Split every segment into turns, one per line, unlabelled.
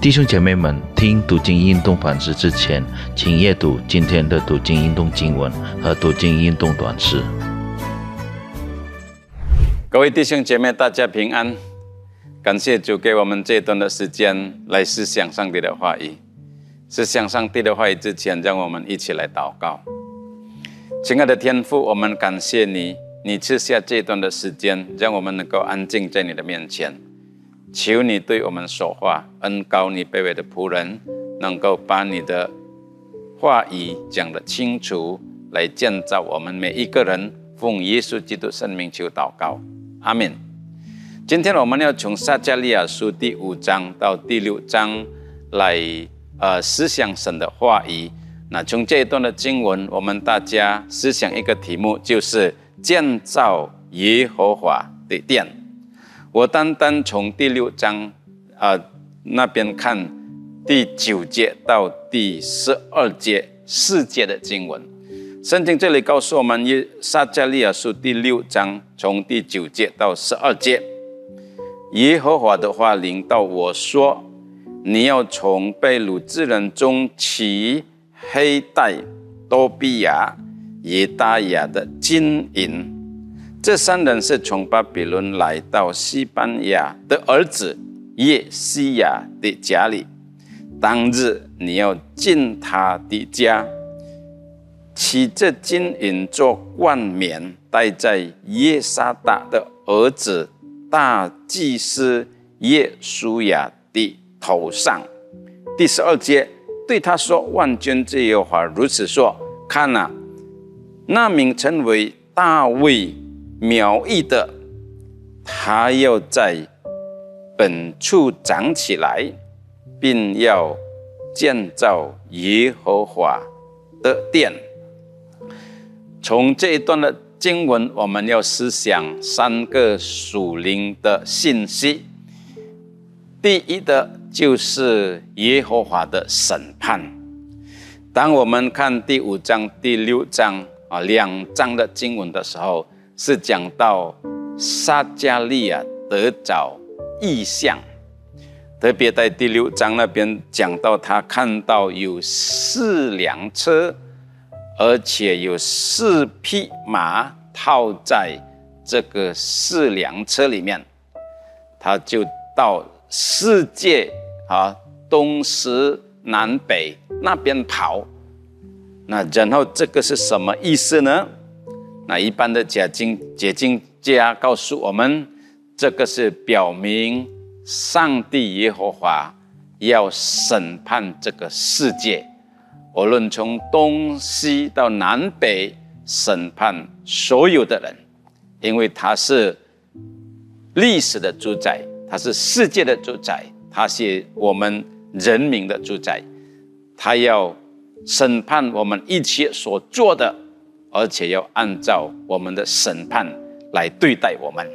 弟兄姐妹们，听读经运动反思之前，请阅读今天的读经运动经文和读经运动短诗。
各位弟兄姐妹，大家平安！感谢主给我们这段的时间来思想上帝的话语。思想上帝的话语之前，让我们一起来祷告。亲爱的天父，我们感谢你，你赐下这段的时间，让我们能够安静在你的面前。求你对我们说话，恩高你卑微的仆人，能够把你的话语讲得清楚，来建造我们每一个人。奉耶稣基督圣名求祷告，阿门。今天我们要从撒迦利亚书第五章到第六章来呃思想神的话语。那从这一段的经文，我们大家思想一个题目，就是建造耶和华的殿。我单单从第六章啊那边看第九节到第十二节四节的经文，圣经这里告诉我们，耶撒加利亚书第六章从第九节到十二节，耶和华的话临到我说：“你要从被掳之人中取黑带、多比亚、耶大雅的金银。”这三人是从巴比伦来到西班牙的儿子耶西亚的家里。当日你要进他的家，取这金银做冠冕，戴在耶沙达的儿子大祭司耶稣亚的头上。第十二节对他说：“万军之耶和华如此说：看哪，那名称为大卫。”苗裔的，他要在本处长起来，并要建造耶和华的殿。从这一段的经文，我们要思想三个属灵的信息。第一的，就是耶和华的审判。当我们看第五章、第六章啊两章的经文的时候，是讲到撒加利亚得着异象，特别在第六章那边讲到他看到有四辆车，而且有四匹马套在这个四辆车里面，他就到世界啊东西南北那边跑，那然后这个是什么意思呢？那一般的解经解经家告诉我们，这个是表明上帝耶和华要审判这个世界，无论从东西到南北审判所有的人，因为他是历史的主宰，他是世界的主宰，他是我们人民的主宰，他要审判我们一切所做的。而且要按照我们的审判来对待我们。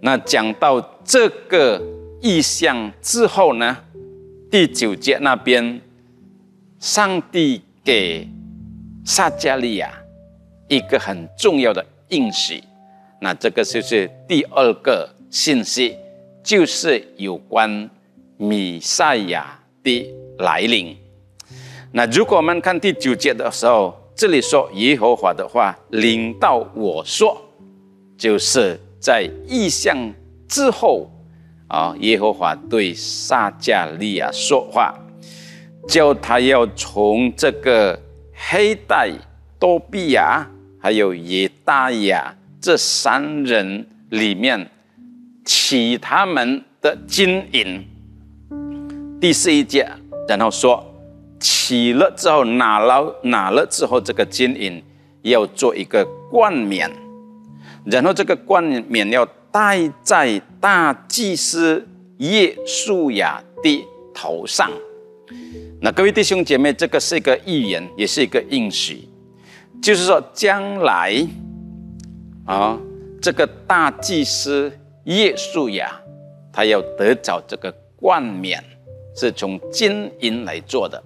那讲到这个意象之后呢，第九节那边，上帝给撒加利亚一个很重要的应许。那这个就是第二个信息，就是有关米赛亚的来临。那如果我们看第九节的时候，这里说耶和华的话领到我说，就是在意象之后啊，耶和华对撒加利亚说话，叫他要从这个黑带多比亚还有耶大雅这三人里面取他们的金银。第四一节，然后说。起了之后拿了拿了之后，这个金银要做一个冠冕，然后这个冠冕要戴在大祭司耶稣雅的头上。那各位弟兄姐妹，这个是一个预言，也是一个应许，就是说将来啊，这个大祭司耶稣雅他要得着这个冠冕，是从金银来做的。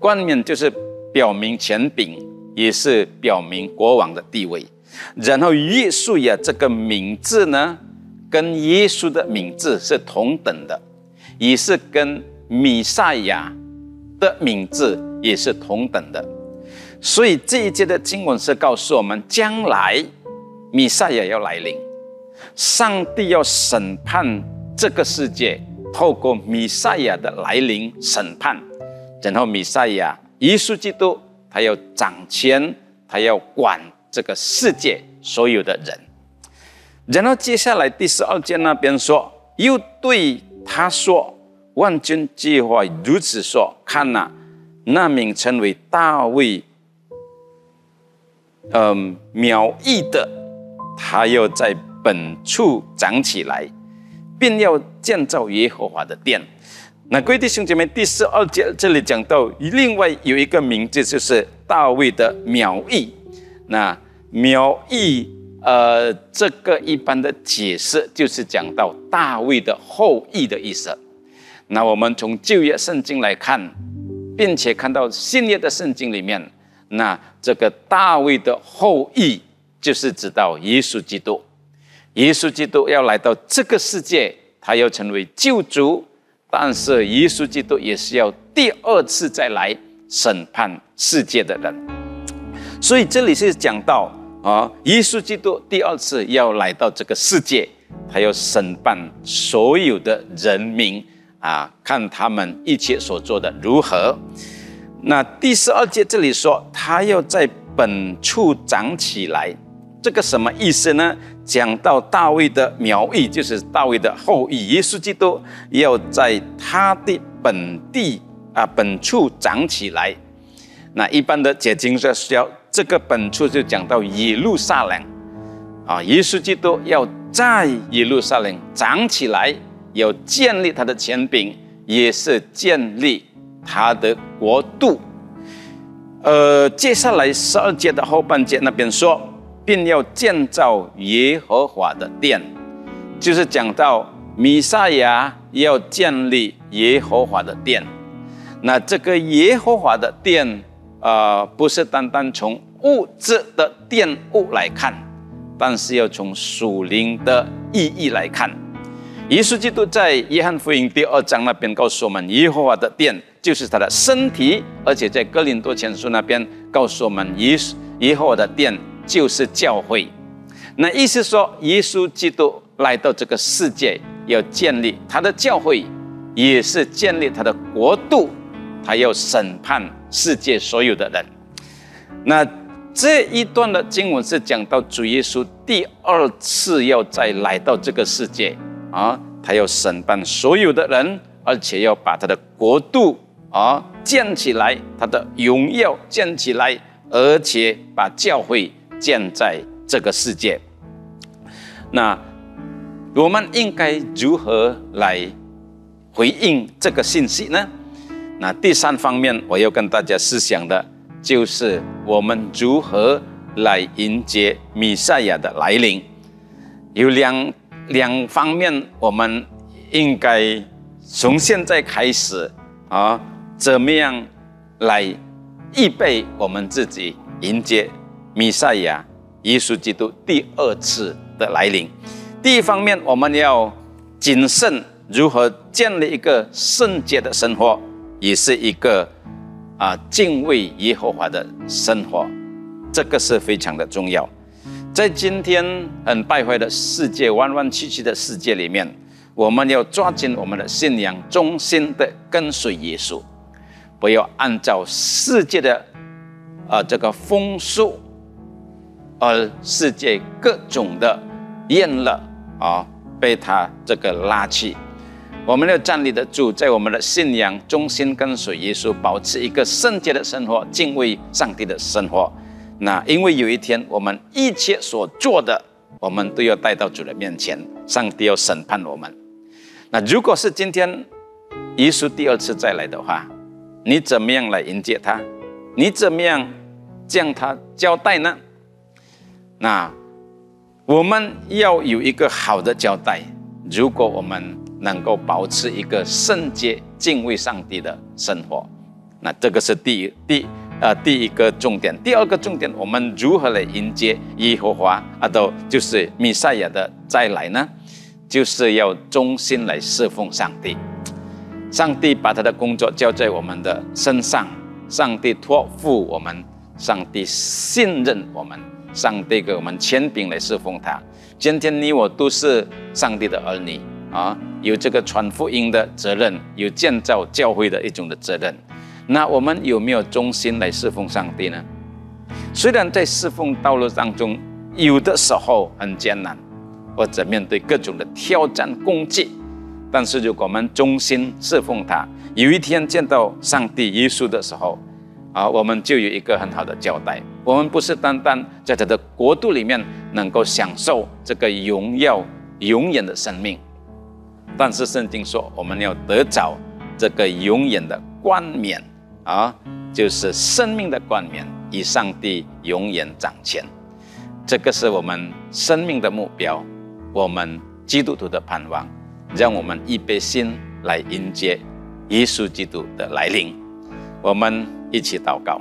冠冕就是表明权柄，也是表明国王的地位。然后耶稣呀，这个名字呢，跟耶稣的名字是同等的，也是跟米赛亚的名字也是同等的。所以这一节的经文是告诉我们，将来米赛亚要来临，上帝要审判这个世界，透过米赛亚的来临审判，然后米赛亚耶稣基督他要掌权，他要管这个世界所有的人。然后接下来第十二节那边说，又对他说：“万军计划如此说，看呐，那名称为大卫。”嗯，苗裔的，他要在本处长起来，并要建造耶和华的殿。那各位弟兄姐妹，第十二节这里讲到，另外有一个名字就是大卫的苗裔。那苗裔，呃，这个一般的解释就是讲到大卫的后裔的意思。那我们从旧约圣经来看，并且看到新约的圣经里面。那这个大卫的后裔，就是指到耶稣基督。耶稣基督要来到这个世界，他要成为救主，但是耶稣基督也是要第二次再来审判世界的人。所以这里是讲到啊，耶稣基督第二次要来到这个世界，他要审判所有的人民啊，看他们一切所做的如何。那第十二节这里说，他要在本处长起来，这个什么意思呢？讲到大卫的苗裔，就是大卫的后裔，耶稣基督要在他的本地啊本处长起来。那一般的解经说，要这个本处就讲到耶路撒冷啊，耶稣基督要在耶路撒冷长起来，要建立他的权柄，也是建立。他的国度，呃，接下来十二节的后半节那边说，并要建造耶和华的殿，就是讲到弥赛亚要建立耶和华的殿。那这个耶和华的殿，呃，不是单单从物质的殿物来看，但是要从属灵的意义来看。耶稣基督在约翰福音第二章那边告诉我们，耶和华的殿就是他的身体，而且在哥林多前书那边告诉我们，耶耶和华的殿就是教会。那意思说，耶稣基督来到这个世界，要建立他的教会，也是建立他的国度，他要审判世界所有的人。那这一段的经文是讲到主耶稣第二次要再来到这个世界。啊，他要审判所有的人，而且要把他的国度啊建起来，他的荣耀建起来，而且把教会建在这个世界。那我们应该如何来回应这个信息呢？那第三方面，我要跟大家思想的，就是我们如何来迎接弥赛亚的来临，有两。两方面，我们应该从现在开始啊，怎么样来预备我们自己迎接弥赛亚耶稣基督第二次的来临？第一方面，我们要谨慎如何建立一个圣洁的生活，也是一个啊敬畏耶和华的生活，这个是非常的重要。在今天很败坏的世界、弯弯曲曲的世界里面，我们要抓紧我们的信仰，忠心的跟随耶稣，不要按照世界的啊这个风俗，而世界各种的厌乐啊，被他这个拉去。我们要站立得住，在我们的信仰中心跟随耶稣，保持一个圣洁的生活，敬畏上帝的生活。那因为有一天，我们一切所做的，我们都要带到主的面前，上帝要审判我们。那如果是今天耶稣第二次再来的话，你怎么样来迎接他？你怎么样向他交代呢？那我们要有一个好的交代。如果我们能够保持一个圣洁、敬畏上帝的生活，那这个是第一第。呃，第一个重点，第二个重点，我们如何来迎接耶和华啊？都就是弥赛亚的再来呢？就是要忠心来侍奉上帝。上帝把他的工作交在我们的身上，上帝托付我们，上帝信任我们，上帝给我们权柄来侍奉他。今天你我都是上帝的儿女啊，有这个传福音的责任，有建造教会的一种的责任。那我们有没有忠心来侍奉上帝呢？虽然在侍奉道路当中，有的时候很艰难，或者面对各种的挑战攻击，但是如果我们忠心侍奉他，有一天见到上帝耶稣的时候，啊，我们就有一个很好的交代。我们不是单单在他的国度里面能够享受这个荣耀永远的生命，但是圣经说我们要得着这个永远的冠冕啊，就是生命的冠冕。以上帝永远掌权，这个是我们生命的目标，我们基督徒的盼望，让我们预备心来迎接耶稣基督的来临。我们一起祷告，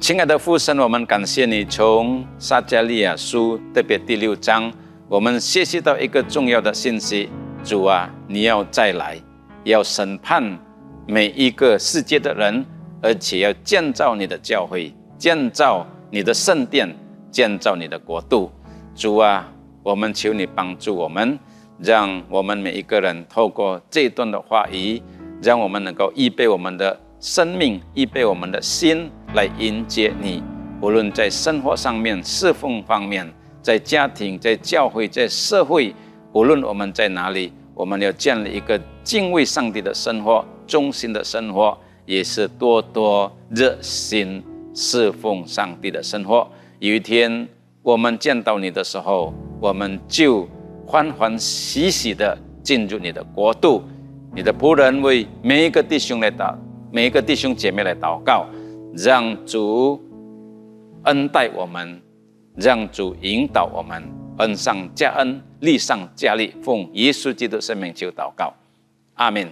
亲爱的父神，我们感谢你从撒加利亚书特别第六章，我们学习到一个重要的信息：主啊，你要再来，要审判每一个世界的人。而且要建造你的教会，建造你的圣殿，建造你的国度。主啊，我们求你帮助我们，让我们每一个人透过这段的话语，让我们能够预备我们的生命，预备我们的心来迎接你。无论在生活上面、侍奉方面，在家庭、在教会、在社会，无论我们在哪里，我们要建立一个敬畏上帝的生活、忠心的生活。也是多多热心侍奉上帝的生活。有一天我们见到你的时候，我们就欢欢喜喜的进入你的国度。你的仆人为每一个弟兄来祷，每一个弟兄姐妹来祷告，让主恩待我们，让主引导我们，恩上加恩，利上加利，奉耶稣基督生命求祷告，阿门。